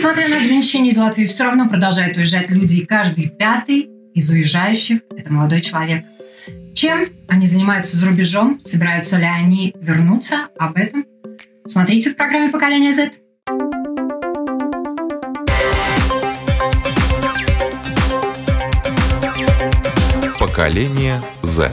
несмотря на ограничения из Латвии, все равно продолжают уезжать люди, и каждый пятый из уезжающих – это молодой человек. Чем они занимаются за рубежом? Собираются ли они вернуться? Об этом смотрите в программе «Поколение Z». Поколение Z.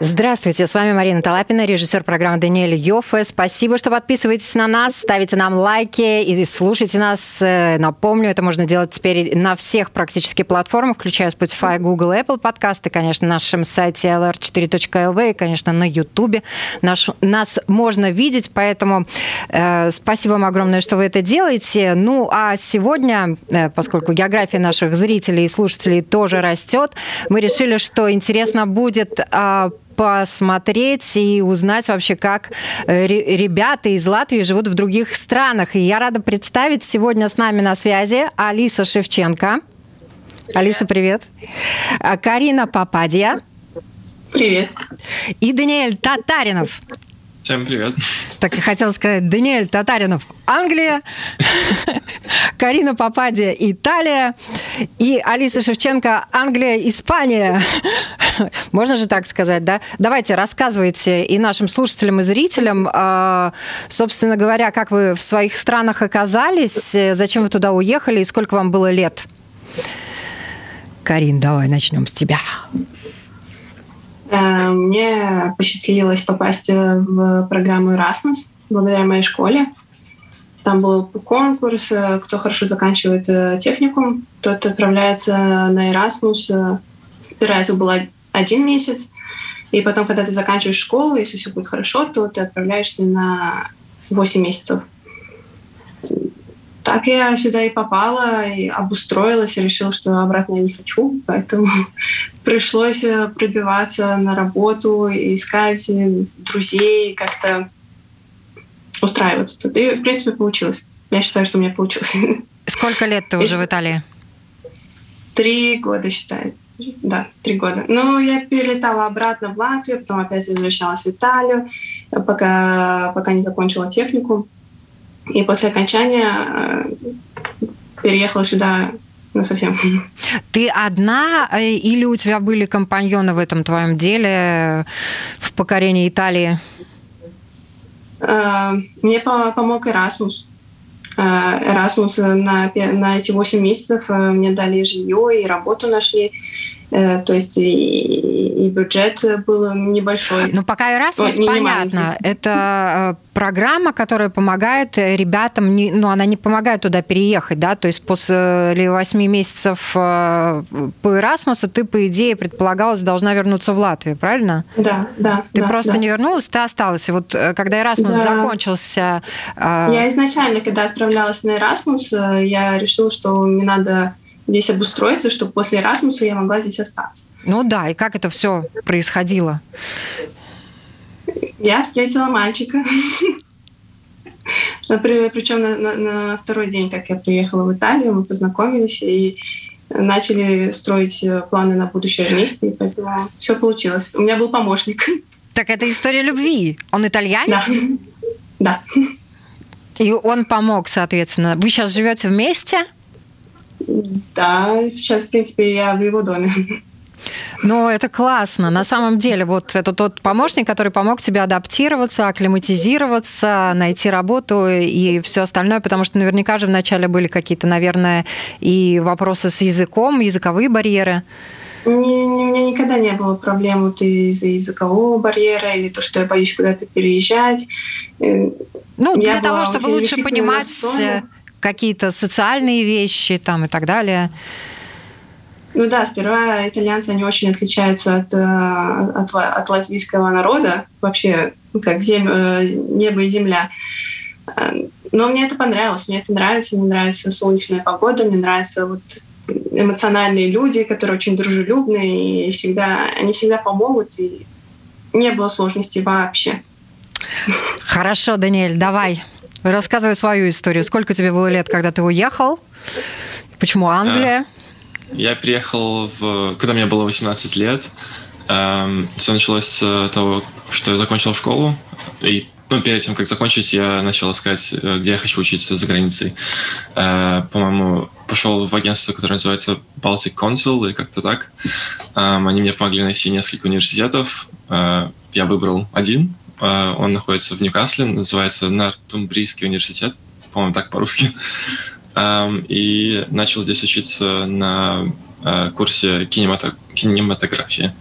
Здравствуйте, с вами Марина Талапина, режиссер программы Даниэль Йоффе. Спасибо, что подписываетесь на нас, ставите нам лайки и слушайте нас. Э, напомню, это можно делать теперь на всех практически платформах, включая Spotify, Google, Apple подкасты, конечно, на нашем сайте lr4.lv и, конечно, на YouTube. Наш, нас можно видеть, поэтому э, спасибо вам огромное, что вы это делаете. Ну, а сегодня, э, поскольку география наших зрителей и слушателей тоже растет, мы решили, что интересно будет э, посмотреть и узнать вообще, как э, ребята из Латвии живут в других странах. И я рада представить сегодня с нами на связи Алиса Шевченко. Привет. Алиса, привет. А, Карина Попадья. Привет. И Даниэль Татаринов. Всем привет. Так и хотел сказать, Даниэль Татаринов, Англия, Карина Попадия, Италия, и Алиса Шевченко, Англия, Испания. Можно же так сказать, да? Давайте, рассказывайте и нашим слушателям, и зрителям, а, собственно говоря, как вы в своих странах оказались, зачем вы туда уехали и сколько вам было лет. Карин, давай начнем с тебя. Э, мне посчастливилось попасть в программу Erasmus благодаря моей школе. Там был конкурс, э, кто хорошо заканчивает э, техникум, тот отправляется на Erasmus. Сперва это было один месяц, и потом, когда ты заканчиваешь школу, если все будет хорошо, то ты отправляешься на 8 месяцев так я сюда и попала, и обустроилась, и решила, что обратно я не хочу. Поэтому пришлось э, пробиваться на работу, искать э, друзей, как-то устраиваться тут. И, в принципе, получилось. Я считаю, что у меня получилось. Сколько лет ты уже в Италии? Три года, считаю. Да, три года. Ну, я перелетала обратно в Латвию, потом опять возвращалась в Италию, пока, пока не закончила технику. И после окончания э, переехала сюда на совсем. Ты одна э, или у тебя были компаньоны в этом твоем деле в покорении Италии? Э, мне помог Erasmus. Erasmus на, на эти 8 месяцев мне дали жилье и работу нашли. Э, то есть и, и бюджет был небольшой. Ну, пока Erasmus, О, понятно. Это э, программа, которая помогает ребятам, не, ну, она не помогает туда переехать, да, то есть после 8 месяцев э, по Erasmus ты, по идее, предполагалось, должна вернуться в Латвию, правильно? Да, да. Ты да, просто да. не вернулась, ты осталась. И вот когда Erasmus да. закончился... Я изначально, когда отправлялась на Erasmus, я решила, что мне надо здесь обустроиться, чтобы после Erasmus я могла здесь остаться. Ну да, и как это все происходило? Я встретила мальчика. Причем на, на, на второй день, как я приехала в Италию, мы познакомились и начали строить э, планы на будущее вместе, и поэтому все получилось. У меня был помощник. Так это история любви. Он итальянец? Да. Да. И он помог, соответственно. Вы сейчас живете вместе? Да, сейчас, в принципе, я в его доме. Ну, это классно. На самом деле, вот это тот помощник, который помог тебе адаптироваться, акклиматизироваться, найти работу и все остальное, потому что наверняка же вначале были какие-то, наверное, и вопросы с языком, языковые барьеры. Не, не, у меня никогда не было проблем вот из-за языкового барьера или то, что я боюсь куда-то переезжать. Ну, я для того, чтобы лучше понимать настроена какие-то социальные вещи там и так далее? Ну да, сперва итальянцы, они очень отличаются от, э, от, от латвийского народа, вообще ну, как зем, э, небо и земля. Э, но мне это понравилось, мне это нравится, мне нравится солнечная погода, мне нравятся вот эмоциональные люди, которые очень дружелюбные, и всегда, они всегда помогут, и не было сложностей вообще. Хорошо, Даниэль, давай Рассказывай свою историю. Сколько тебе было лет, когда ты уехал? Почему Англия? Я приехал, в, когда мне было 18 лет. Эм, все началось с того, что я закончил школу и ну, перед тем, как закончить, я начал искать, э, где я хочу учиться за границей. Э, по-моему, пошел в агентство, которое называется Baltic Council или как-то так. Они мне помогли найти несколько университетов. Э, я выбрал один. Он находится в Ньюкасле, называется Нортумбрийский университет. По-моему, так по-русски. И начал здесь учиться на курсе кинематографии.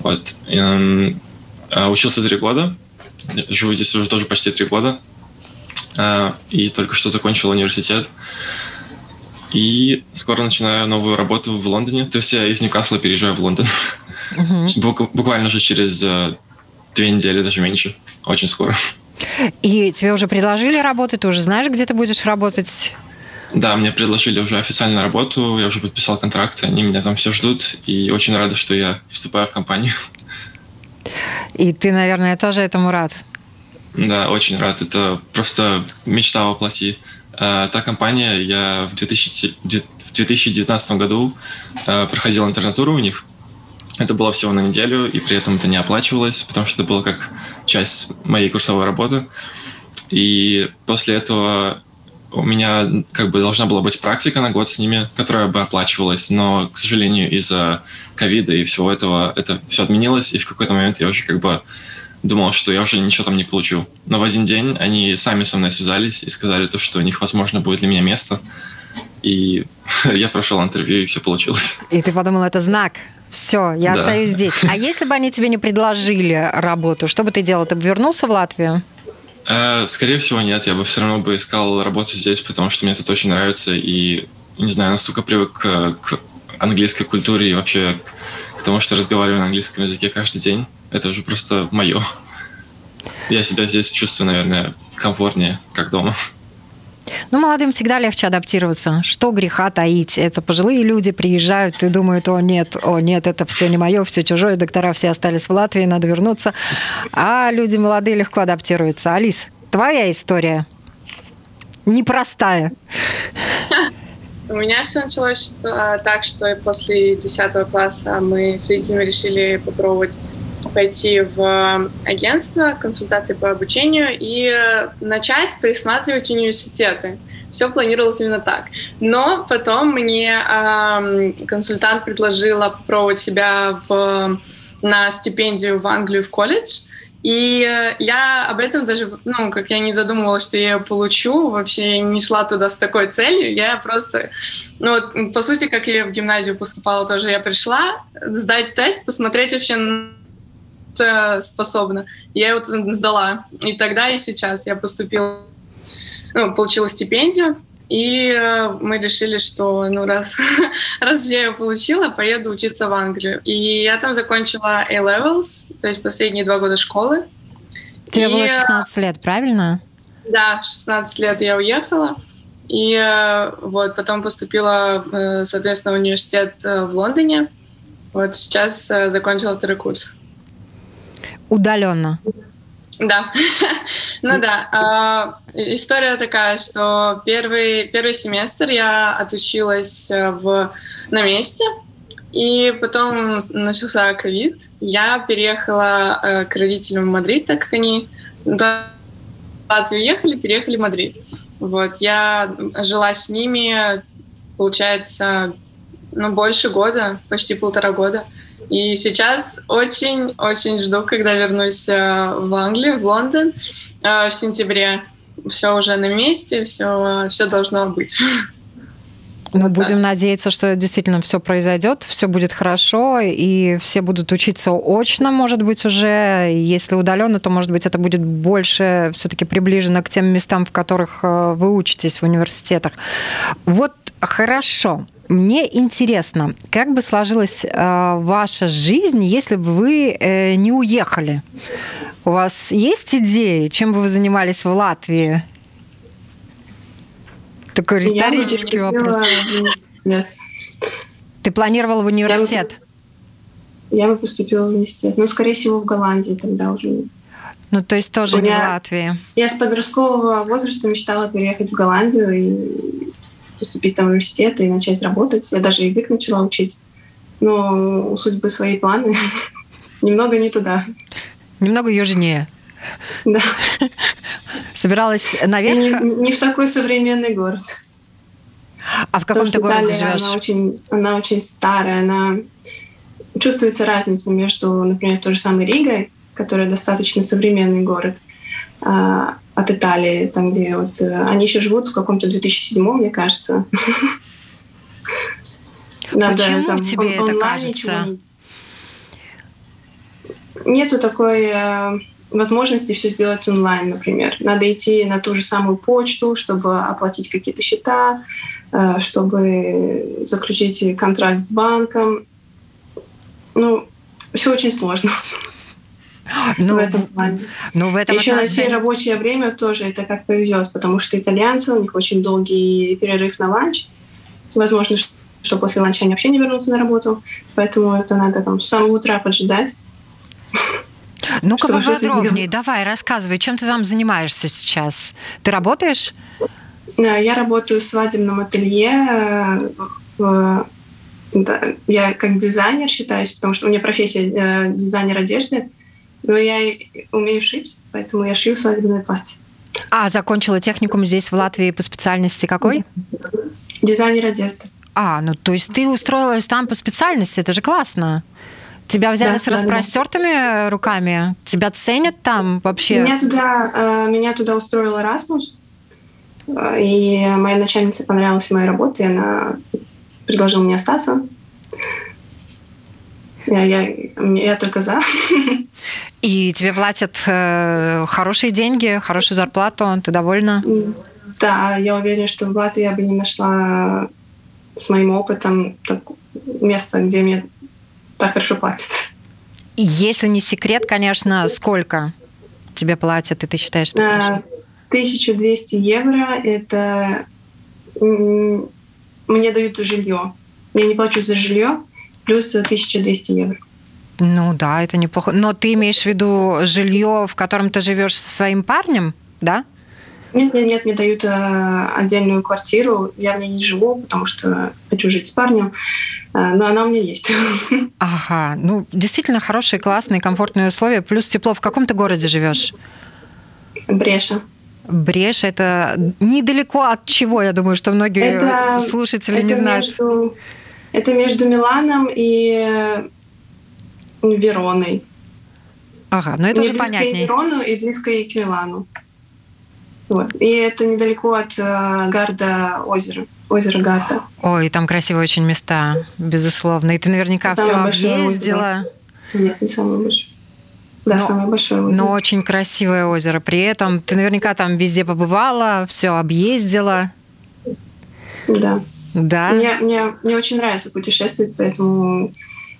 Вот. Учился три года живу здесь уже тоже почти три года. А, и только что закончил университет. И скоро начинаю новую работу в Лондоне. То есть я из Ньюкасла переезжаю в Лондон. Uh-huh. Буквально уже через две недели, даже меньше. Очень скоро. И тебе уже предложили работать? Ты уже знаешь, где ты будешь работать? Да, мне предложили уже официальную работу, я уже подписал контракт, они меня там все ждут, и очень рады, что я вступаю в компанию. И ты, наверное, тоже этому рад. Да, очень рад. Это просто мечта воплоти. Э, та компания, я в, 2000, в 2019 году э, проходил интернатуру у них. Это было всего на неделю, и при этом это не оплачивалось, потому что это было как часть моей курсовой работы. И после этого у меня как бы должна была быть практика на год с ними, которая бы оплачивалась, но, к сожалению, из-за ковида и всего этого это все отменилось, и в какой-то момент я уже как бы думал, что я уже ничего там не получу. Но в один день они сами со мной связались и сказали то, что у них, возможно, будет для меня место. И я прошел интервью, и все получилось. И ты подумал, это знак. Все, я да. остаюсь здесь. А если бы они тебе не предложили работу, что бы ты делал? Ты бы вернулся в Латвию? Э, скорее всего, нет. Я бы все равно бы искал работу здесь, потому что мне тут очень нравится. И, не знаю, настолько привык к, к английской культуре и вообще к, к тому, что разговариваю на английском языке каждый день. Это уже просто мое. Я себя здесь чувствую, наверное, комфортнее, как дома. Ну, молодым всегда легче адаптироваться. Что греха таить? Это пожилые люди приезжают и думают, о нет, о нет, это все не мое, все чужое, доктора все остались в Латвии, надо вернуться. А люди молодые легко адаптируются. Алис, твоя история непростая. У меня все началось так, что после 10 класса мы с родителями решили попробовать пойти в агентство консультации по обучению и начать присматривать университеты. Все планировалось именно так. Но потом мне э, консультант предложила попробовать себя в, на стипендию в Англию в колледж. И я об этом даже, ну, как я не задумывалась, что я ее получу, вообще не шла туда с такой целью. Я просто, ну, вот, по сути, как я в гимназию поступала тоже, я пришла сдать тест, посмотреть вообще способна. Я его сдала. И тогда, и сейчас я поступила, ну, получила стипендию, и э, мы решили, что ну раз, раз я ее получила, поеду учиться в Англию. И я там закончила A-Levels, то есть последние два года школы. Тебе и, было 16 э, лет, правильно? Да, 16 лет я уехала. И э, вот потом поступила, соответственно, в университет в Лондоне. Вот сейчас закончила второй курс. Удаленно. Да, ну да. А, история такая, что первый, первый семестр я отучилась э, в, на месте, и потом начался ковид. Я переехала э, к родителям в Мадрид, так как они в Латвию ехали, переехали в Мадрид. Вот, я жила с ними, получается, ну, больше года, почти полтора года. И сейчас очень-очень жду, когда вернусь э, в Англию, в Лондон э, в сентябре. Все уже на месте, все, все должно быть. Вот будем так. надеяться, что действительно все произойдет, все будет хорошо, и все будут учиться очно, может быть, уже. Если удаленно, то, может быть, это будет больше все-таки приближено к тем местам, в которых э, вы учитесь в университетах. Вот хорошо. Мне интересно, как бы сложилась э, ваша жизнь, если бы вы э, не уехали? У вас есть идеи, чем бы вы занимались в Латвии? Такой риторический вопрос. Нет. Ты планировал в университет? Я бы поступила в университет. Ну, скорее всего, в Голландии тогда уже. Ну, то есть тоже не в Латвии. Я с подросткового возраста мечтала переехать в Голландию и поступить там в университет и начать работать. Я даже язык начала учить. Но у судьбы свои планы. Немного не туда. Немного южнее. Да. Собиралась наверх? не, не в такой современный город. А в каком ты городе живешь? Она очень, она очень старая, она чувствуется разница между, например, той же самой Ригой, которая достаточно современный город, а, от Италии, там, где вот э, они еще живут в каком-то 2007, мне кажется. Почему там, тебе это кажется? Нету такой э, возможности все сделать онлайн, например. Надо идти на ту же самую почту, чтобы оплатить какие-то счета, э, чтобы заключить контракт с банком. Ну, все очень сложно. Ну, в этом плане. Ну, в этом Еще отношении... найти рабочее время тоже это как повезет, потому что итальянцы, у них очень долгий перерыв на ланч. Возможно, что после ланча они вообще не вернутся на работу, поэтому это надо там с самого утра поджидать. Ну-ка поподробнее, давай, рассказывай, чем ты там занимаешься сейчас? Ты работаешь? Я работаю в свадебном ателье. Э, да, я как дизайнер считаюсь, потому что у меня профессия э, дизайнер одежды. Но я умею шить, поэтому я шью свадебное платье. А, закончила техникум здесь, в Латвии, по специальности какой? Дизайнер одежды. А, ну то есть ты устроилась там по специальности, это же классно. Тебя взяли да, с распростертыми да. руками? Тебя ценят там вообще? Меня туда, э, меня туда устроил Erasmus, э, и моя начальница понравилась моя работа, и она предложила мне остаться. Я, я, я только за. И тебе платят э, хорошие деньги, хорошую зарплату, ты довольна? Да, я уверена, что в Латвии я бы не нашла с моим опытом так, место, где мне так хорошо платят. Если не секрет, конечно, сколько тебе платят, и ты считаешь, что а, 1200 евро – это мне дают жилье. Я не плачу за жилье, плюс 1200 евро. Ну да, это неплохо. Но ты имеешь в виду жилье, в котором ты живешь со своим парнем, да? Нет, нет, нет, мне дают э, отдельную квартиру. Я в ней не живу, потому что хочу жить с парнем. Э, но она у меня есть. Ага, ну действительно хорошие, классные, комфортные условия. Плюс тепло. В каком ты городе живешь? Бреша. Бреша это недалеко от чего, я думаю, что многие это, слушатели это не знают. Между, это между Миланом и Вероной. Ага, ну это Мне уже понятнее. Верону, и близко и к Милану. Вот. И это недалеко от э, Гарда озера, озера Гарда. Ой, там красивые очень места, безусловно. И ты наверняка все объездила. Нет, не самое большое. Да, но, самое большое озеро. Но очень красивое озеро. При этом ты наверняка там везде побывала, все объездила. Да. Да. Мне, мне, мне очень нравится путешествовать, поэтому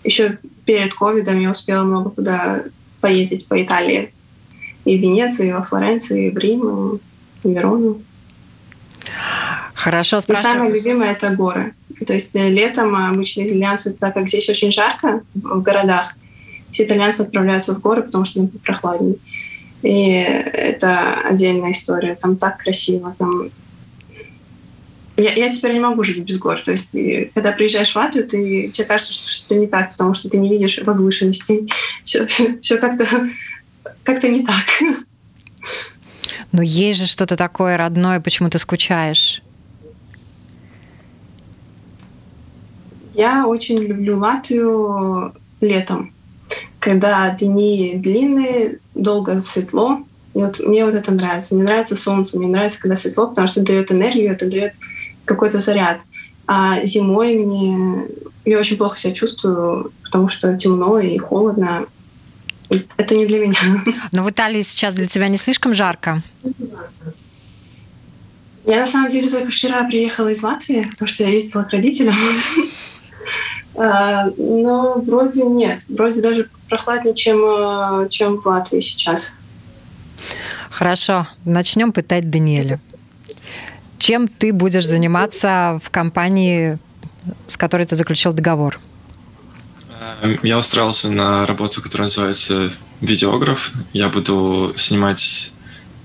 еще перед ковидом я успела много куда поездить по Италии. И в Венеции, и во Флоренции, и в Рим, и в Верону. Хорошо, спрашиваю. И самое любимое — это горы. То есть э, летом обычно итальянцы, так как здесь очень жарко в городах, все итальянцы отправляются в горы, потому что там прохладнее. И это отдельная история. Там так красиво, там я, я теперь не могу жить без гор. То есть, когда приезжаешь в Латвию, ты, тебе кажется, что что-то не так, потому что ты не видишь возвышенностей. Все, все как-то как не так. Но есть же что-то такое родное, почему ты скучаешь? Я очень люблю Латвию летом, когда дни длинные, долго светло. И вот мне вот это нравится. Мне нравится солнце, мне нравится, когда светло, потому что дает энергию, это дает какой-то заряд. А зимой мне я очень плохо себя чувствую, потому что темно и холодно. Это не для меня. Но в Италии сейчас для тебя не слишком жарко? Я на самом деле только вчера приехала из Латвии, потому что я ездила к родителям. А, но вроде нет. Вроде даже прохладнее, чем, э, чем в Латвии сейчас. Хорошо. Начнем пытать Даниэля. Чем ты будешь заниматься в компании, с которой ты заключил договор? Эм, я устроился на работу, которая называется видеограф. Я буду снимать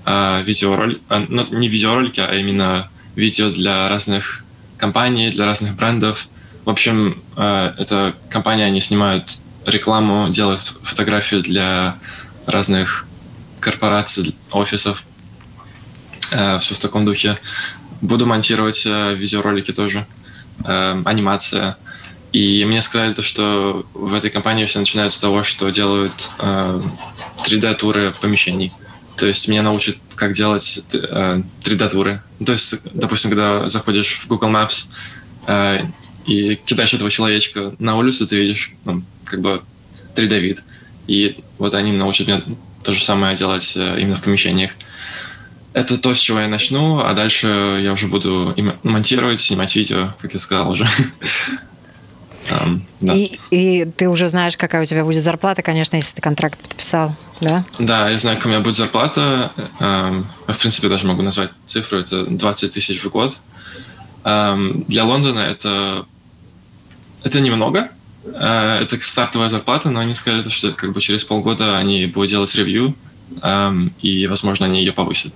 э, видеоролики, э, ну, не видеоролики, а именно видео для разных компаний, для разных брендов. В общем, э, эта компания, они снимают рекламу, делают фотографии для разных корпораций, офисов. Э, все в таком духе. Буду монтировать э, видеоролики тоже, э, анимация. И мне сказали то, что в этой компании все начинают с того, что делают э, 3D-туры помещений. То есть меня научат, как делать э, 3D-туры. То есть, допустим, когда заходишь в Google Maps э, и кидаешь этого человечка на улицу, ты видишь как бы 3D-вид. И вот они научат меня то же самое делать э, именно в помещениях. Это то, с чего я начну, а дальше я уже буду монтировать, снимать видео, как я сказал уже. Um, да. и, и ты уже знаешь, какая у тебя будет зарплата, конечно, если ты контракт подписал, да? Да, я знаю, какая у меня будет зарплата. Um, в принципе, даже могу назвать цифру. Это 20 тысяч в год. Um, для Лондона это, это немного. Uh, это стартовая зарплата, но они сказали, что как бы через полгода они будут делать ревью, и, возможно, они ее повысят.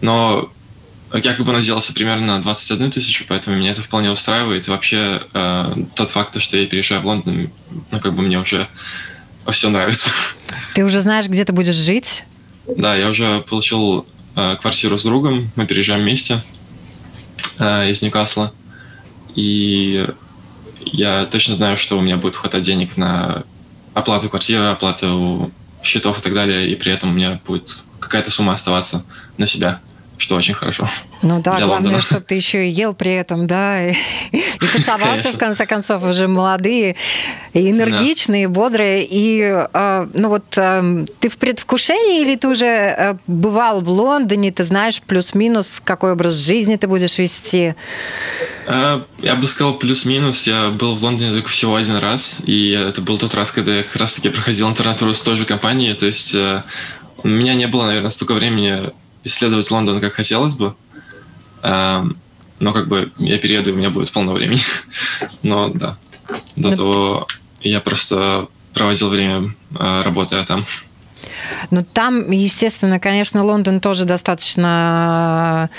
Но я как бы надеялся примерно на 21 тысячу, поэтому меня это вполне устраивает. И вообще э, тот факт, что я переезжаю в Лондон, ну, как бы мне уже все нравится. Ты уже знаешь, где ты будешь жить? Да, я уже получил э, квартиру с другом, мы переезжаем вместе э, из Ньюкасла. И я точно знаю, что у меня будет хватать денег на оплату квартиры, оплату счетов и так далее, и при этом у меня будет какая-то сумма оставаться на себя что очень хорошо. Ну да, главное, чтобы ты еще и ел при этом, да, и, и тусовался, в конце концов, уже молодые, и энергичные, да. бодрые. И, э, ну вот, э, ты в предвкушении или ты уже э, бывал в Лондоне, ты знаешь плюс-минус, какой образ жизни ты будешь вести? Э, я бы сказал плюс-минус. Я был в Лондоне только всего один раз, и это был тот раз, когда я как раз-таки проходил интернатуру с той же компанией, то есть э, у меня не было, наверное, столько времени исследовать Лондон, как хотелось бы. Эм, но как бы я перееду, и у меня будет полно времени. Но да, до того я просто проводил время, э, работая там. Ну, там, естественно, конечно, Лондон тоже достаточно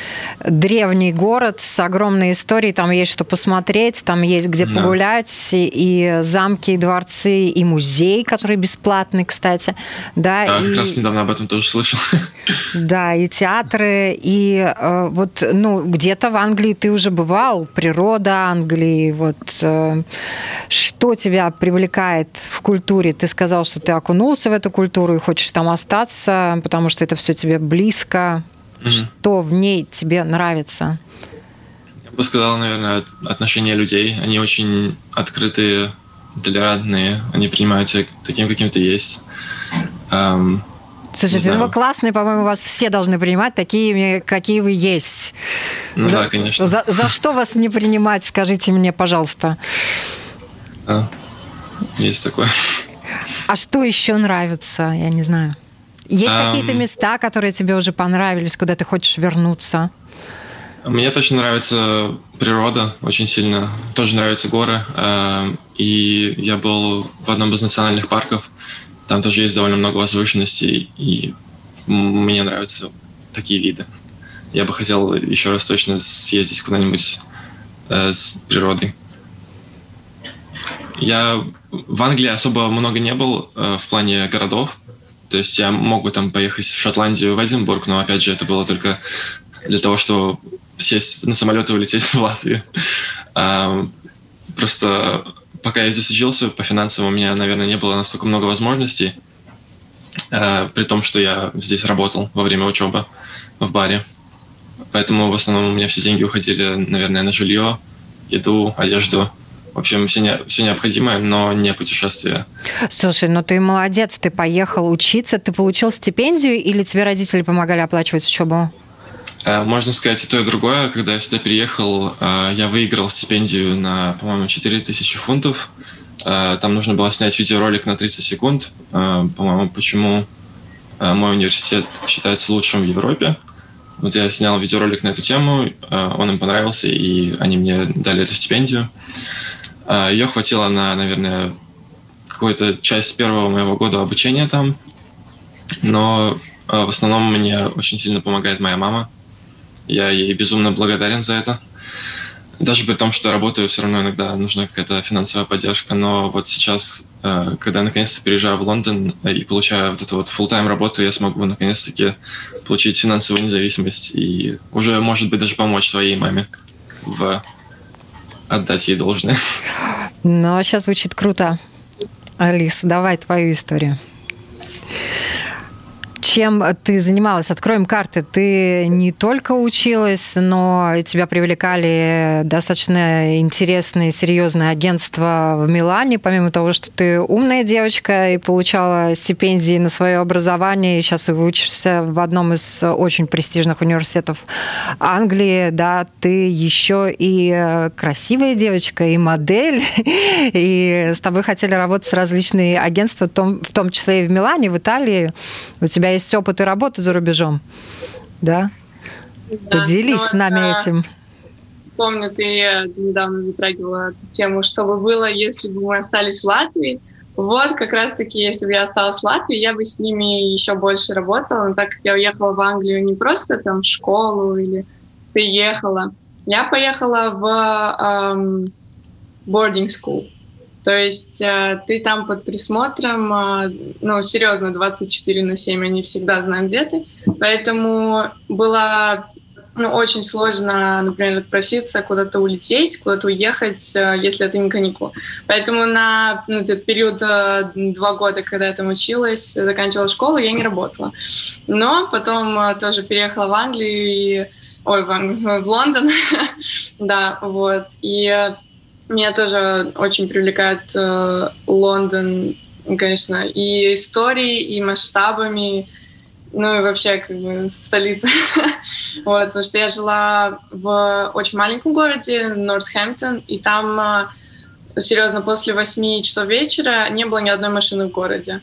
древний город с огромной историей. Там есть что посмотреть, там есть где да. погулять, и замки, и дворцы, и музей, который бесплатный, кстати. Да, да и... как раз недавно об этом тоже слышал. Да, и театры, и э, вот, ну, где-то в Англии ты уже бывал, природа Англии, вот э, что тебя привлекает в культуре? Ты сказал, что ты окунулся в эту культуру и хочешь там остаться, потому что это все тебе близко. Mm-hmm. Что в ней тебе нравится? Я бы сказал, наверное, отношения людей. Они очень открытые, толерантные. Они принимают тебя таким, каким ты есть. Um, Слушайте, ну вы классные, по-моему, вас все должны принимать такими, какие вы есть. Ну за, да, конечно. За, за что вас не принимать, скажите мне, пожалуйста. А, есть такое. А что еще нравится? Я не знаю. Есть um, какие-то места, которые тебе уже понравились, куда ты хочешь вернуться? Мне точно нравится природа очень сильно. Тоже нравятся горы. И я был в одном из национальных парков. Там тоже есть довольно много возвышенностей. И мне нравятся такие виды. Я бы хотел еще раз точно съездить куда-нибудь э, с природой. Я в Англии особо много не был э, в плане городов. То есть я мог бы там поехать в Шотландию, в Эдинбург, но опять же это было только для того, чтобы сесть на самолет и улететь в Латвию. А, просто пока я здесь учился, по финансам у меня, наверное, не было настолько много возможностей, а, при том, что я здесь работал во время учебы в баре. Поэтому в основном у меня все деньги уходили, наверное, на жилье, еду, одежду. В общем, все, не, все необходимое, но не путешествие. Слушай, ну ты молодец, ты поехал учиться, ты получил стипендию или тебе родители помогали оплачивать учебу? Э, можно сказать и то, и другое. Когда я сюда переехал, э, я выиграл стипендию на, по-моему, 4000 фунтов. Э, там нужно было снять видеоролик на 30 секунд. По-моему, почему мой университет считается лучшим в Европе. Вот я снял видеоролик на эту тему, он им понравился, и они мне дали эту стипендию. Ее хватило на, наверное, какую-то часть первого моего года обучения там. Но в основном мне очень сильно помогает моя мама. Я ей безумно благодарен за это. даже при том, что работаю, все равно иногда нужна какая-то финансовая поддержка. Но вот сейчас, э, когда наконец-то переезжаю в Лондон и получаю вот эту вот full-time работу, я смогу наконец-таки получить финансовую независимость и уже, может быть, даже помочь своей маме в отдать ей должное. Ну, а сейчас звучит круто. Алиса, давай твою историю чем ты занималась? Откроем карты. Ты не только училась, но тебя привлекали достаточно интересные, серьезные агентства в Милане, помимо того, что ты умная девочка и получала стипендии на свое образование, и сейчас учишься в одном из очень престижных университетов Англии, да, ты еще и красивая девочка, и модель, и с тобой хотели работать различные агентства, в том, числе и в Милане, в Италии. У тебя есть опыт и работы за рубежом, да? да Поделись с нами это... этим. Помню, ты недавно затрагивала эту тему, что бы было, если бы мы остались в Латвии. Вот, как раз-таки, если бы я осталась в Латвии, я бы с ними еще больше работала. Но так как я уехала в Англию не просто там в школу или приехала, я поехала в эм, boarding school. То есть э, ты там под присмотром, э, ну, серьезно, 24 на 7, они всегда знают, где ты. Поэтому было ну, очень сложно, например, отпроситься, куда-то улететь, куда-то уехать, э, если это не каникул. Поэтому на ну, этот период два года, когда я там училась, заканчивала школу, я не работала. Но потом тоже переехала в Англию и... Ой, в, Англию, в Лондон, да, вот. И меня тоже очень привлекает э, Лондон, конечно, и историей, и масштабами, ну и вообще как бы столица. вот, потому что я жила в очень маленьком городе, Нортхэмптон, и там, э, серьезно, после восьми часов вечера не было ни одной машины в городе.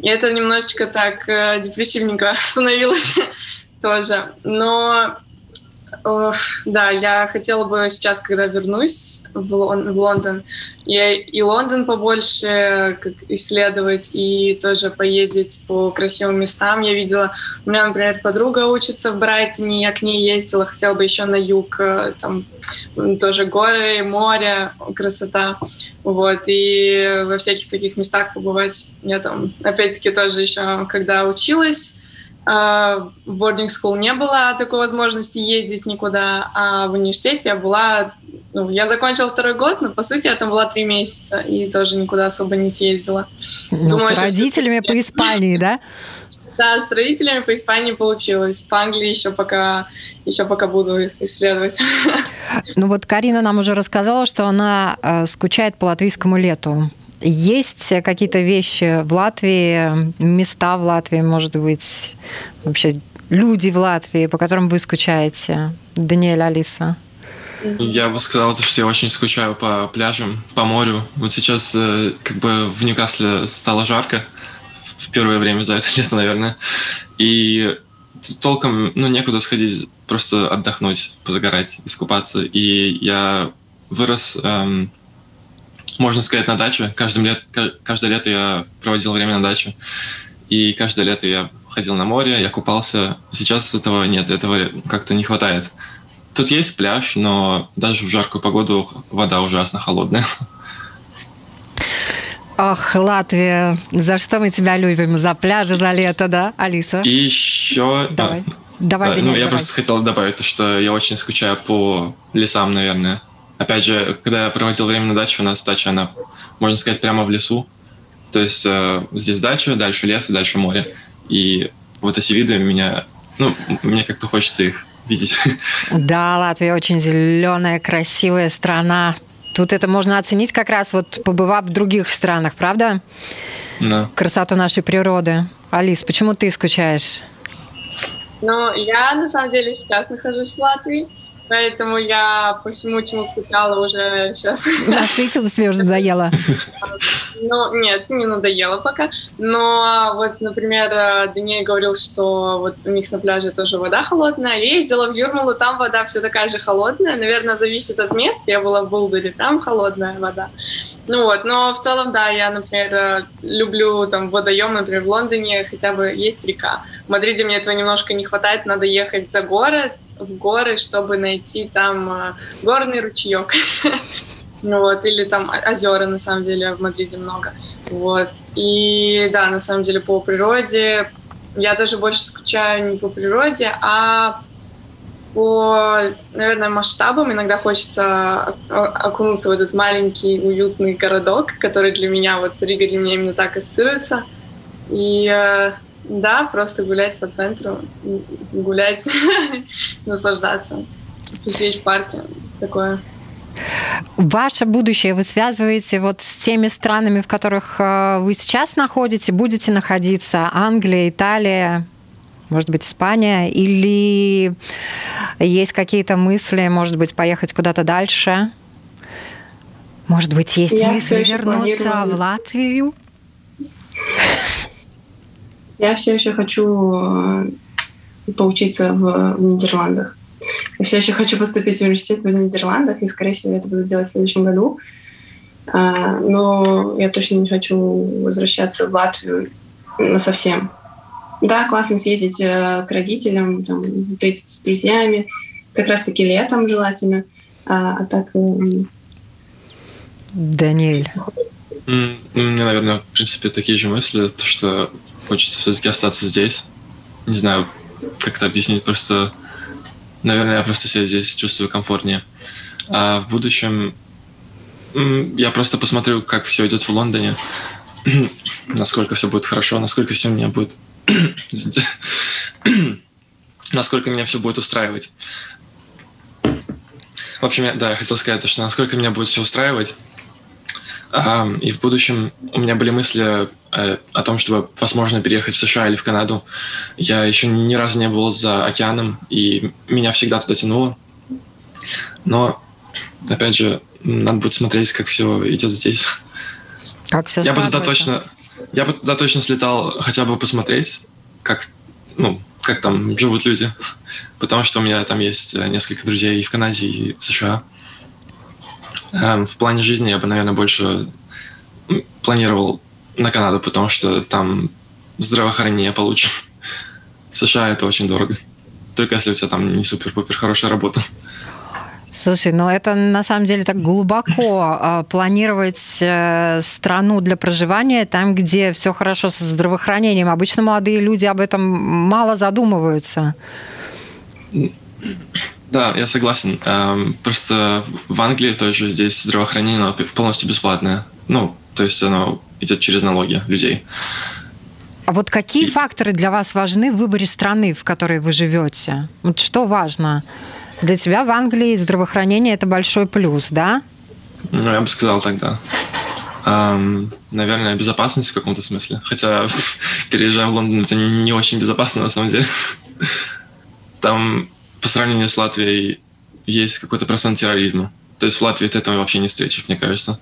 И это немножечко так э, депрессивненько становилось тоже. Но да, я хотела бы сейчас, когда вернусь в, Лон- в Лондон, я и Лондон побольше как, исследовать, и тоже поездить по красивым местам. Я видела, у меня, например, подруга учится в Брайтоне, я к ней ездила, хотела бы еще на юг, э, там тоже горы, море, красота. Вот, и во всяких таких местах побывать. Я там, опять-таки, тоже еще, когда училась, в boarding school не было такой возможности ездить никуда, а в университете я была... Ну, я закончила второй год, но, по сути, я там была три месяца и тоже никуда особо не съездила. Ну, Думаю, с родителями по Испании, да? Да, с родителями по Испании получилось. По Англии еще пока, еще пока буду их исследовать. Ну вот Карина нам уже рассказала, что она э, скучает по латвийскому лету. Есть какие-то вещи в Латвии, места в Латвии, может быть, вообще люди в Латвии, по которым вы скучаете? Даниэль, Алиса. Я бы сказал, что я очень скучаю по пляжам, по морю. Вот сейчас э, как бы в Ньюкасле стало жарко в первое время за это лето, наверное. И толком, ну, некуда сходить, просто отдохнуть, позагорать, искупаться. И я вырос эм, можно сказать, на даче. Каждым лет, каждое лето я проводил время на даче. И каждое лето я ходил на море, я купался. Сейчас этого нет, этого как-то не хватает. Тут есть пляж, но даже в жаркую погоду вода ужасно холодная. Ох, Латвия, за что мы тебя любим? За пляжи, за лето, да, Алиса? И еще... Давай. Да, давай, да, Даниэль, Ну, я давай. просто хотел добавить, что я очень скучаю по лесам, наверное. Опять же, когда я проводил время на даче, у нас дача, она, можно сказать, прямо в лесу. То есть э, здесь дача, дальше лес и дальше море. И вот эти виды меня, ну, мне как-то хочется их видеть. Да, Латвия очень зеленая, красивая страна. Тут это можно оценить как раз вот побывав в других странах, правда? Да. Красоту нашей природы. Алис, почему ты скучаешь? Ну, я на самом деле сейчас нахожусь в Латвии. Поэтому я по всему, чему скучала уже сейчас. Насытилась, тебе уже надоело? Ну, нет, не надоело пока. Но вот, например, Даниэль говорил, что вот у них на пляже тоже вода холодная. Я ездила в Юрмалу, там вода все такая же холодная. Наверное, зависит от места. Я была в Булдере, там холодная вода. Ну вот, но в целом, да, я, например, люблю там водоем, например, в Лондоне хотя бы есть река. В Мадриде мне этого немножко не хватает, надо ехать за город, в горы, чтобы найти там э, горный ручеек. Вот, или там озера, на самом деле, в Мадриде много. Вот. И да, на самом деле, по природе я даже больше скучаю не по природе, а по, наверное, масштабам. Иногда хочется окунуться в этот маленький, уютный городок, который для меня, вот Рига для меня именно так ассоциируется. И э, да, просто гулять по центру, гулять, наслаждаться, посидеть в парке, такое. Ваше будущее вы связываете вот с теми странами, в которых э, вы сейчас находите, будете находиться? Англия, Италия, может быть, Испания? Или есть какие-то мысли, может быть, поехать куда-то дальше? Может быть, есть Я мысли вернуться планирую... в Латвию? Я все еще хочу э, поучиться в, в Нидерландах. Я все еще хочу поступить в университет в Нидерландах, и, скорее всего, я это буду делать в следующем году. А, но я точно не хочу возвращаться в Латвию на совсем. Да, классно съездить э, к родителям, там, встретиться с друзьями, как раз-таки летом желательно. А, а так... Э, Даниэль. Mm, у меня, наверное, в принципе, такие же мысли, то, что хочется все-таки остаться здесь. Не знаю, как это объяснить, просто Наверное, я просто себя здесь чувствую комфортнее. А в будущем я просто посмотрю, как все идет в Лондоне, насколько все будет хорошо, насколько все меня будет... насколько меня все будет устраивать. В общем, я, да, я хотел сказать, что насколько меня будет все устраивать. А, и в будущем у меня были мысли о том, чтобы, возможно, переехать в США или в Канаду. Я еще ни разу не был за океаном, и меня всегда туда тянуло. Но, опять же, надо будет смотреть, как все идет здесь. Как все я бы туда точно, я бы туда точно слетал хотя бы посмотреть, как, ну, как там живут люди. Потому что у меня там есть э, несколько друзей и в Канаде, и в США. Эм, в плане жизни я бы, наверное, больше планировал на Канаду, потому что там здравоохранение получше. В США это очень дорого. Только если у тебя там не супер-пупер хорошая работа. Слушай, ну это на самом деле так глубоко а, планировать э, страну для проживания там, где все хорошо со здравоохранением. Обычно молодые люди об этом мало задумываются. Да, я согласен. Эм, просто в Англии тоже здесь здравоохранение полностью бесплатное. Ну, то есть оно идет через налоги людей. А вот какие и... факторы для вас важны в выборе страны, в которой вы живете? Вот что важно? Для тебя в Англии здравоохранение это большой плюс, да? Ну, я бы сказал так, да. Um, наверное, безопасность в каком-то смысле. Хотя, переезжая в Лондон, это не очень безопасно на самом деле. Там, по сравнению с Латвией, есть какой-то процент терроризма. То есть в Латвии ты этого вообще не встретишь, мне кажется.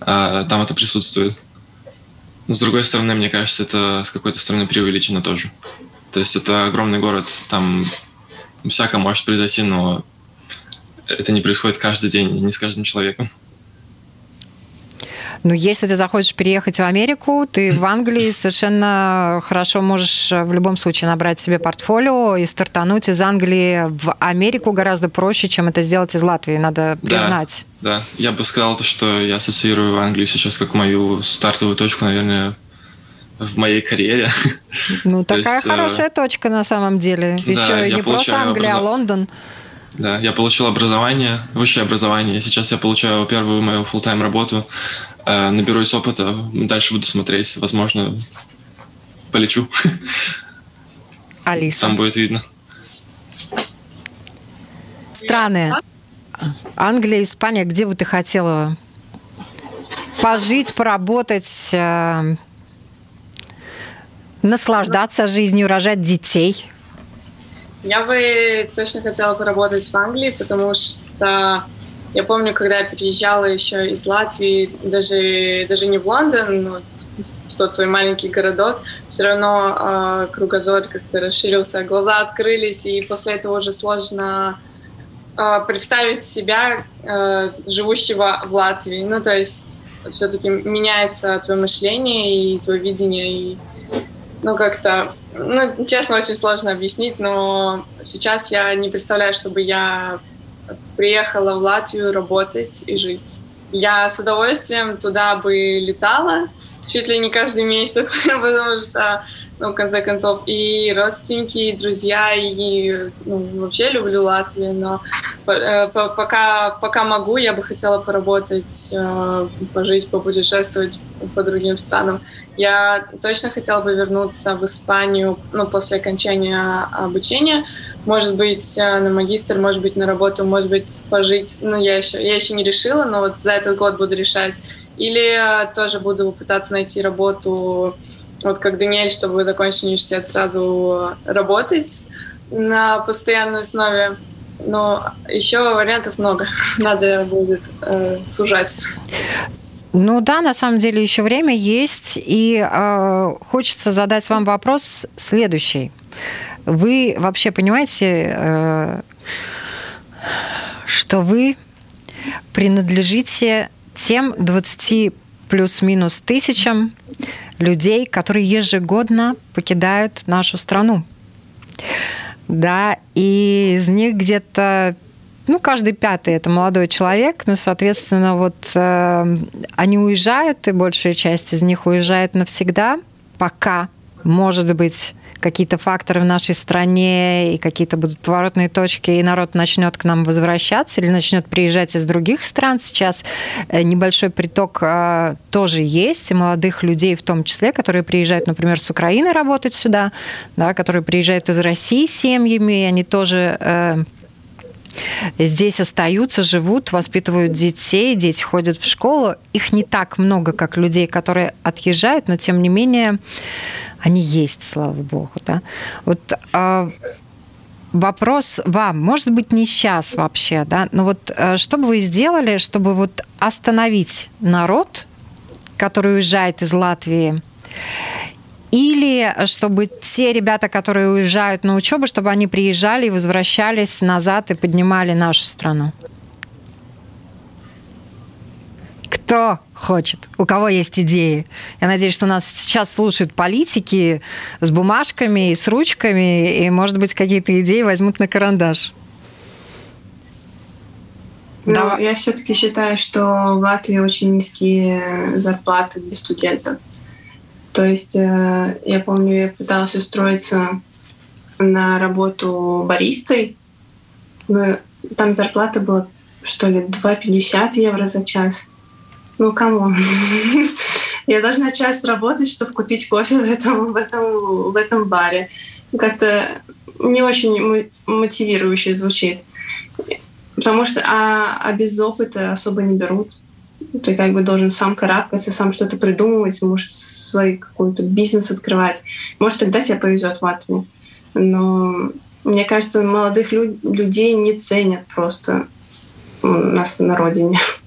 А там это присутствует. С другой стороны, мне кажется, это с какой-то стороны преувеличено тоже. То есть это огромный город, там всякое может произойти, но это не происходит каждый день, не с каждым человеком. Ну, если ты захочешь переехать в Америку, ты в Англии совершенно хорошо можешь в любом случае набрать себе портфолио и стартануть из Англии в Америку гораздо проще, чем это сделать из Латвии, надо признать. Да, да. я бы сказал, то, что я ассоциирую Англию сейчас как мою стартовую точку, наверное, в моей карьере. Ну, такая есть, э, хорошая точка на самом деле. Да, Еще не просто Англия, образов... а Лондон. Да, я получил образование, высшее образование. Сейчас я получаю первую мою full-time работу. Э, наберусь опыта, дальше буду смотреть, возможно, полечу. Алиса. Там будет видно. Страны. Англия, Испания, где бы ты хотела пожить, поработать, э, наслаждаться жизнью, рожать детей? Я бы точно хотела поработать в Англии, потому что я помню, когда я переезжала еще из Латвии, даже, даже не в Лондон, но в тот свой маленький городок, все равно э, кругозор как-то расширился, глаза открылись, и после этого уже сложно э, представить себя э, живущего в Латвии. Ну, то есть все-таки меняется твое мышление и твое видение, и ну, как-то Ну, честно, очень сложно объяснить, но сейчас я не представляю, чтобы я приехала в Латвию работать и жить. Я с удовольствием туда бы летала, чуть ли не каждый месяц, потому что, ну, в конце концов, и родственники, и друзья, и ну, вообще люблю Латвию, но э, пока, пока могу, я бы хотела поработать, э, пожить, попутешествовать по другим странам. Я точно хотела бы вернуться в Испанию, ну, после окончания обучения, может быть, э, на магистр, может быть, на работу, может быть, пожить. Ну, я еще, я еще не решила, но вот за этот год буду решать. Или тоже буду пытаться найти работу, вот как Даниэль, чтобы закончить университет, сразу работать на постоянной основе. Но еще вариантов много. Надо будет э, сужать. Ну да, на самом деле еще время есть, и э, хочется задать вам вопрос следующий. Вы вообще понимаете, э, что вы принадлежите тем 20 плюс-минус тысячам людей, которые ежегодно покидают нашу страну. Да, и из них где-то ну, каждый пятый это молодой человек, ну, соответственно, вот э, они уезжают, и большая часть из них уезжает навсегда, пока, может быть, какие-то факторы в нашей стране и какие-то будут поворотные точки, и народ начнет к нам возвращаться или начнет приезжать из других стран. Сейчас э, небольшой приток э, тоже есть, и молодых людей в том числе, которые приезжают, например, с Украины работать сюда, да, которые приезжают из России семьями, и они тоже э, здесь остаются, живут, воспитывают детей, дети ходят в школу. Их не так много, как людей, которые отъезжают, но тем не менее они есть, слава богу, да. Вот а, вопрос вам, может быть, не сейчас вообще, да, но вот а, что бы вы сделали, чтобы вот остановить народ, который уезжает из Латвии, или чтобы те ребята, которые уезжают на учебу, чтобы они приезжали и возвращались назад и поднимали нашу страну? Кто хочет? У кого есть идеи? Я надеюсь, что нас сейчас слушают политики с бумажками и с ручками, и, может быть, какие-то идеи возьмут на карандаш. Ну, Давай. я все-таки считаю, что в Латвии очень низкие зарплаты для студентов. То есть э, я помню, я пыталась устроиться на работу баристой, но там зарплата была, что ли, 2,50 евро за час. Ну, кому? Я должна час работать, чтобы купить кофе в этом, в этом, в этом баре. Как-то не очень мотивирующе звучит. Потому что а, а без опыта особо не берут. Ты как бы должен сам карабкаться, сам что-то придумывать, может, свой какой-то бизнес открывать. Может, тогда тебе повезет в Латвии. Но мне кажется, молодых лю- людей не ценят просто у нас на родине.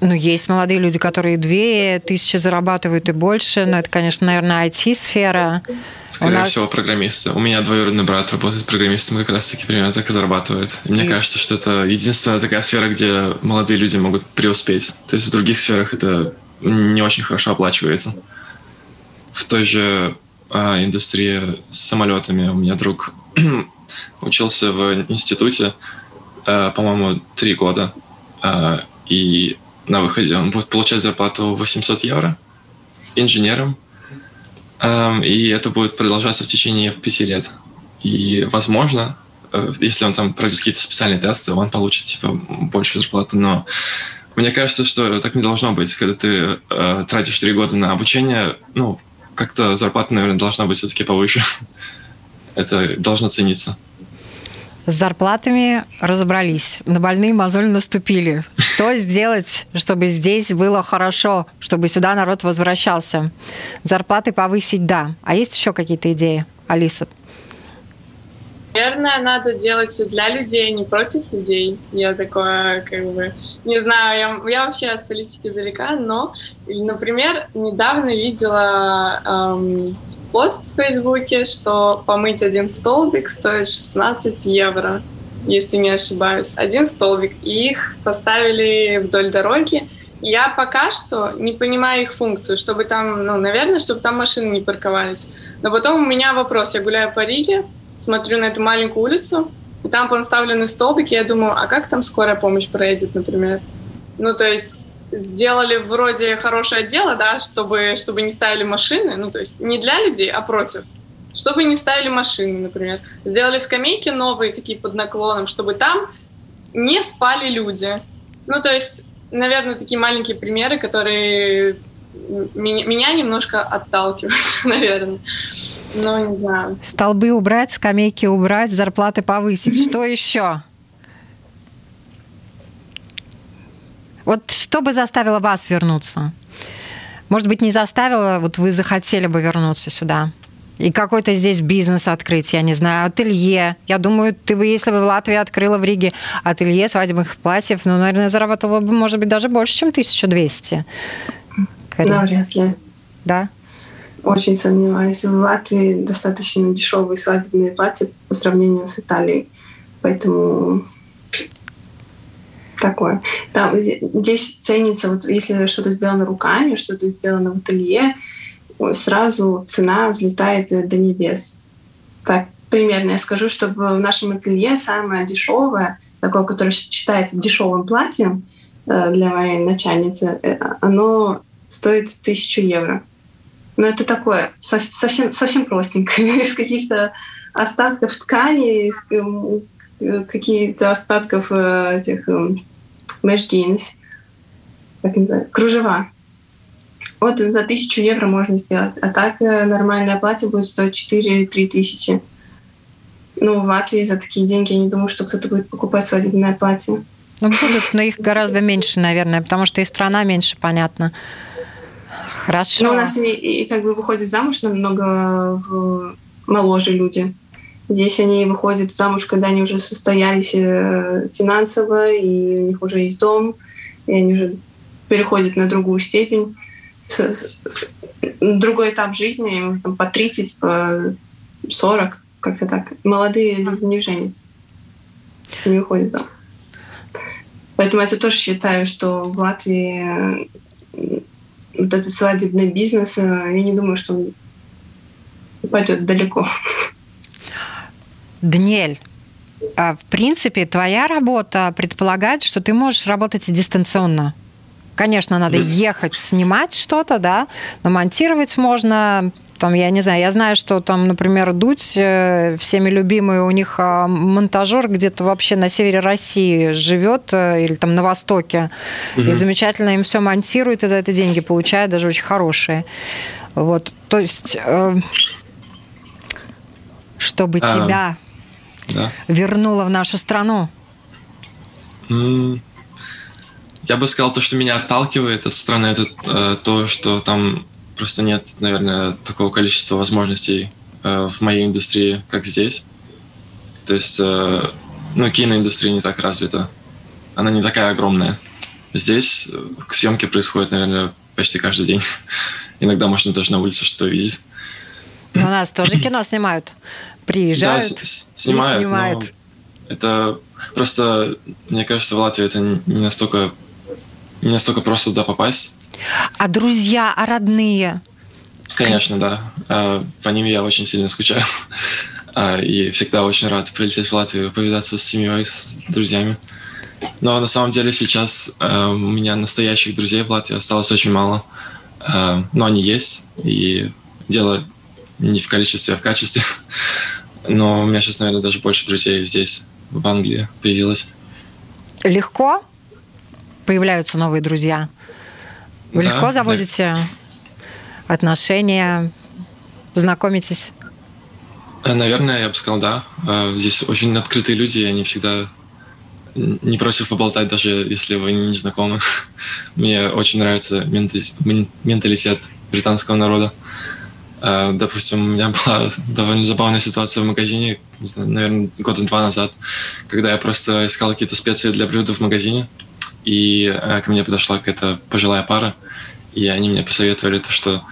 Ну, есть молодые люди, которые две тысячи зарабатывают и больше, но это, конечно, наверное, IT-сфера. Скорее нас... всего, программисты. У меня двоюродный брат работает программистом, как раз-таки примерно так и зарабатывает. И мне и... кажется, что это единственная такая сфера, где молодые люди могут преуспеть. То есть в других сферах это не очень хорошо оплачивается. В той же а, индустрии с самолетами у меня друг учился в институте, а, по-моему, три года. А, и на выходе он будет получать зарплату 800 евро инженером, и это будет продолжаться в течение пяти лет. И, возможно, э, если он там пройдет какие-то специальные тесты, он получит типа большую зарплату. Но мне кажется, что так не должно быть. Когда ты э, тратишь три года на обучение, ну, как-то зарплата, наверное, должна быть все-таки повыше. это должно цениться. С зарплатами разобрались, на больные мозоль наступили. Что сделать, чтобы здесь было хорошо, чтобы сюда народ возвращался? Зарплаты повысить, да. А есть еще какие-то идеи, Алиса? Наверное, надо делать все для людей, не против людей. Я такое, как бы, не знаю, я, я вообще от политики далека, но, например, недавно видела эм, пост в Фейсбуке, что помыть один столбик стоит 16 евро, если не ошибаюсь. Один столбик. И их поставили вдоль дороги. Я пока что не понимаю их функцию, чтобы там, ну, наверное, чтобы там машины не парковались. Но потом у меня вопрос. Я гуляю по Риге, смотрю на эту маленькую улицу, и там поставлены столбики, я думаю, а как там скорая помощь проедет, например? Ну, то есть сделали вроде хорошее дело, да, чтобы, чтобы не ставили машины, ну, то есть не для людей, а против. Чтобы не ставили машины, например. Сделали скамейки новые, такие под наклоном, чтобы там не спали люди. Ну, то есть, наверное, такие маленькие примеры, которые меня, немножко отталкивают, наверное. Ну, не знаю. Столбы убрать, скамейки убрать, зарплаты повысить. Что еще? Вот что бы заставило вас вернуться? Может быть, не заставило, вот вы захотели бы вернуться сюда? И какой-то здесь бизнес открыть, я не знаю, ателье. Я думаю, ты бы, если бы в Латвии открыла в Риге ателье свадебных платьев, ну, наверное, заработала бы, может быть, даже больше, чем 1200. Навряд ли. Да? Очень сомневаюсь. В Латвии достаточно дешевые свадебные платья по сравнению с Италией. Поэтому такое. Да, здесь ценится, вот если что-то сделано руками, что-то сделано в ателье, сразу цена взлетает до небес. Так, примерно я скажу, что в нашем ателье самое дешевое, такое, которое считается дешевым платьем э, для моей начальницы, э, оно стоит тысячу евро. Но это такое совсем, совсем простенькое, из каких-то остатков ткани, из э, каких-то остатков этих jeans, как называется, кружева. Вот за тысячу евро можно сделать. А так э, нормальное платье будет стоить 4 или 3 тысячи. Ну, в Латвии за такие деньги я не думаю, что кто-то будет покупать свадебное платье. Ну, будут, но их гораздо меньше, наверное, потому что и страна меньше, понятно. Хорошо. Ну, у нас и, и как бы выходят замуж намного в, моложе люди. Здесь они выходят замуж, когда они уже состоялись э, финансово, и у них уже есть дом, и они уже переходят на другую степень другой этап жизни, им там, по 30, по 40, как-то так. Молодые люди не женятся, не выходят там. Поэтому я тоже считаю, что в Латвии э, вот этот свадебный бизнес, э, я не думаю, что он пойдет далеко. Даниэль, а в принципе, твоя работа предполагает, что ты можешь работать дистанционно. Конечно, надо ехать, снимать что-то, да, но монтировать можно там, я не знаю, я знаю, что там, например, Дудь, э, всеми любимый, у них а, монтажер где-то вообще на севере России живет э, или там на востоке, угу. и замечательно им все монтирует, и за это деньги получает, даже очень хорошие. Вот, то есть, э, чтобы а, тебя да. вернуло в нашу страну. Mm. Я бы сказал, то, что меня отталкивает от страны, это э, то, что там просто нет, наверное, такого количества возможностей э, в моей индустрии, как здесь. То есть, э, ну, киноиндустрия не так развита. Она не такая огромная. Здесь съемки происходят, наверное, почти каждый день. Иногда можно даже на улице что-то увидеть. У нас тоже кино снимают. Приезжают да, снимают, снимают. Это просто, мне кажется, в Латвии это не настолько не настолько просто туда попасть. А друзья, а родные? Конечно, да. А, по ним я очень сильно скучаю. А, и всегда очень рад прилететь в Латвию, повидаться с семьей, с друзьями. Но на самом деле сейчас а, у меня настоящих друзей в Латвии осталось очень мало. Но они есть, и дело не в количестве, а в качестве. Но у меня сейчас, наверное, даже больше друзей здесь, в Англии, появилось. Легко появляются новые друзья. Вы да, легко заводите да. отношения, знакомитесь? Э, наверное, я бы сказал, да. Э, здесь очень открытые люди, они всегда не против поболтать, даже если вы не знакомы. Мне очень нравится менталитет британского народа. Э, допустим, у меня была довольно забавная ситуация в магазине, наверное, года два назад, когда я просто искал какие-то специи для блюда в магазине, и э, ко мне подошла какая-то пожилая пара, и они мне посоветовали то, что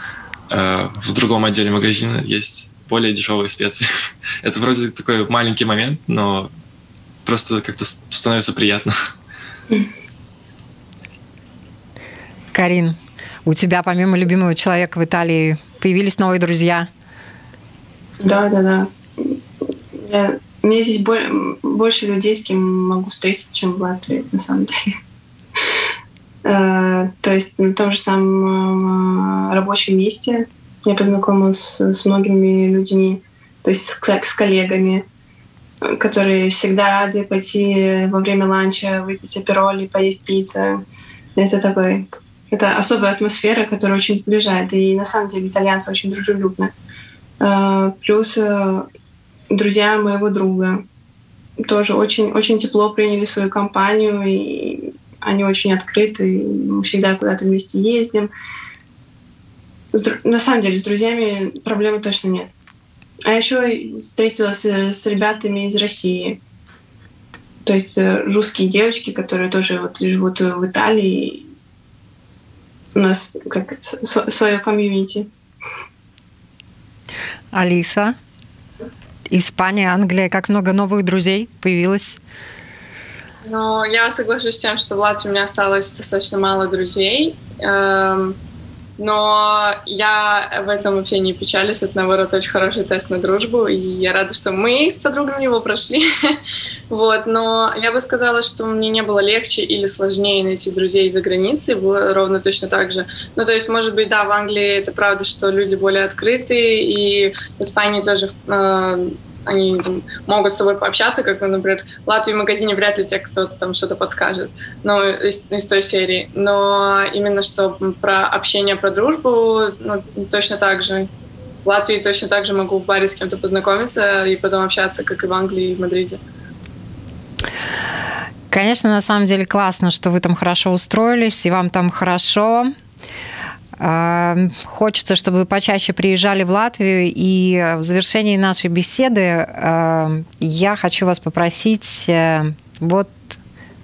э, в другом отделе магазина есть более дешевые специи. Это вроде такой маленький момент, но просто как-то становится приятно. Карин, у тебя помимо любимого человека в Италии появились новые друзья? Да, да, да. Я, мне здесь больше людей, с кем могу встретиться, чем в Латвии, на самом деле. Э, то есть на том же самом э, рабочем месте я познакомилась с многими людьми, то есть с коллегами, которые всегда рады пойти во время ланча, выпить апероль и поесть пиццу. Это такой это особая атмосфера, которая очень сближает. И на самом деле итальянцы очень дружелюбны. Э, плюс э, друзья моего друга тоже очень, очень тепло приняли свою компанию, и они очень открыты, мы всегда куда-то вместе ездим. На самом деле, с друзьями проблемы точно нет. А еще встретилась э, с ребятами из России. То есть русские девочки, которые тоже вот живут в Италии, у нас как свое комьюнити. Алиса, Испания, Англия, как много новых друзей появилось? Ну, я соглашусь с тем, что в Латвии у меня осталось достаточно мало друзей. Эм, но я в этом вообще не печалюсь. Это, наоборот, очень хороший тест на дружбу. И я рада, что мы с подругами его прошли. вот. Но я бы сказала, что мне не было легче или сложнее найти друзей за границей. Было ровно точно так же. Ну, то есть, может быть, да, в Англии это правда, что люди более открытые. И в Испании тоже э, они там, могут с тобой пообщаться, как, например, в Латвии в магазине вряд ли те кто-то там что-то подскажет, но из, из той серии. Но именно что про общение, про дружбу, ну, точно так же. В Латвии точно так же могу в баре с кем-то познакомиться и потом общаться, как и в Англии и в Мадриде. Конечно, на самом деле классно, что вы там хорошо устроились, и вам там хорошо. Хочется, чтобы вы почаще приезжали в Латвию. И в завершении нашей беседы я хочу вас попросить э, вот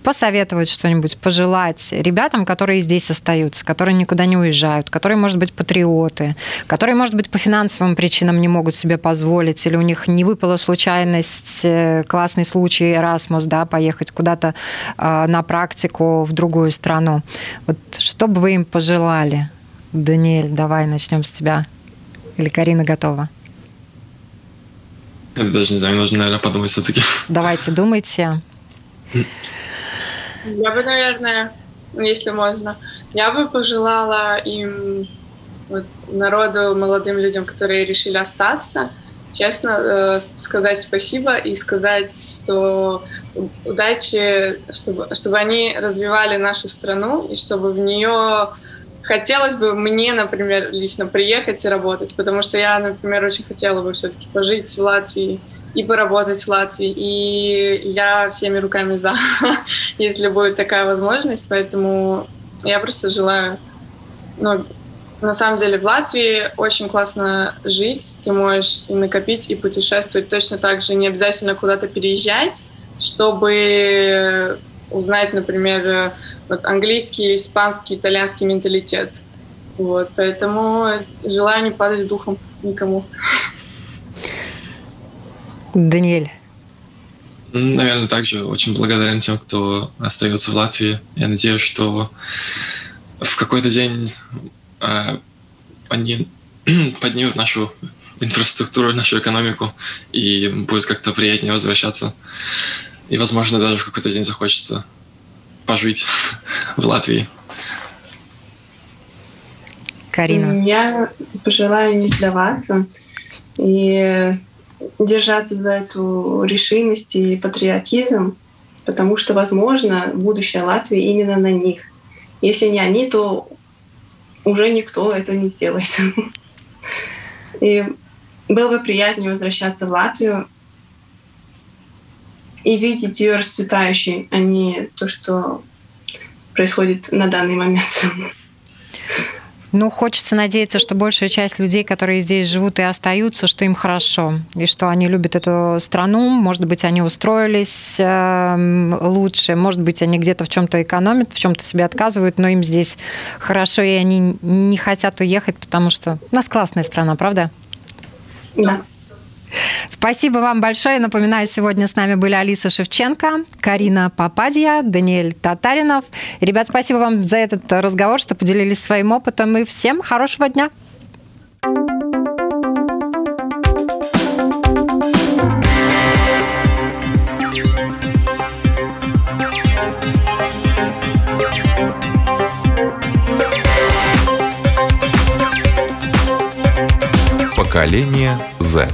посоветовать что-нибудь, пожелать ребятам, которые здесь остаются, которые никуда не уезжают, которые, может быть, патриоты, которые, может быть, по финансовым причинам не могут себе позволить, или у них не выпала случайность, э, классный случай Erasmus, да, поехать куда-то э, на практику в другую страну. Вот что бы вы им пожелали? Даниэль, давай начнем с тебя. Или Карина готова? Я даже не знаю, нужно, наверное, подумать все-таки. Давайте, думайте. Я бы, наверное, если можно, я бы пожелала им, вот, народу, молодым людям, которые решили остаться, честно э, сказать спасибо и сказать, что удачи, чтобы, чтобы они развивали нашу страну и чтобы в нее хотелось бы мне, например, лично приехать и работать, потому что я, например, очень хотела бы все-таки пожить в Латвии и поработать в Латвии. И я всеми руками за, если будет такая возможность. Поэтому я просто желаю... Ну, на самом деле в Латвии очень классно жить. Ты можешь и накопить, и путешествовать точно так же. Не обязательно куда-то переезжать, чтобы узнать, например, вот английский, испанский, итальянский менталитет. Вот, поэтому желаю не падать духом никому. Даниэль. Наверное, также очень благодарен тем, кто остается в Латвии. Я надеюсь, что в какой-то день э, они поднимут нашу инфраструктуру, нашу экономику, и будет как-то приятнее возвращаться. И, возможно, даже в какой-то день захочется пожить в Латвии. Карина. Я пожелаю не сдаваться и держаться за эту решимость и патриотизм, потому что, возможно, будущее Латвии именно на них. Если не они, то уже никто это не сделает. И было бы приятнее возвращаться в Латвию и видеть ее расцветающей, а не то, что происходит на данный момент. Ну, хочется надеяться, что большая часть людей, которые здесь живут и остаются, что им хорошо, и что они любят эту страну. Может быть, они устроились э, лучше, может быть, они где-то в чем-то экономят, в чем-то себе отказывают, но им здесь хорошо, и они не хотят уехать, потому что у нас классная страна, правда? Да. Спасибо вам большое. Напоминаю, сегодня с нами были Алиса Шевченко, Карина Попадья, Даниэль Татаринов. Ребят, спасибо вам за этот разговор, что поделились своим опытом. И всем хорошего дня. Поколение Z.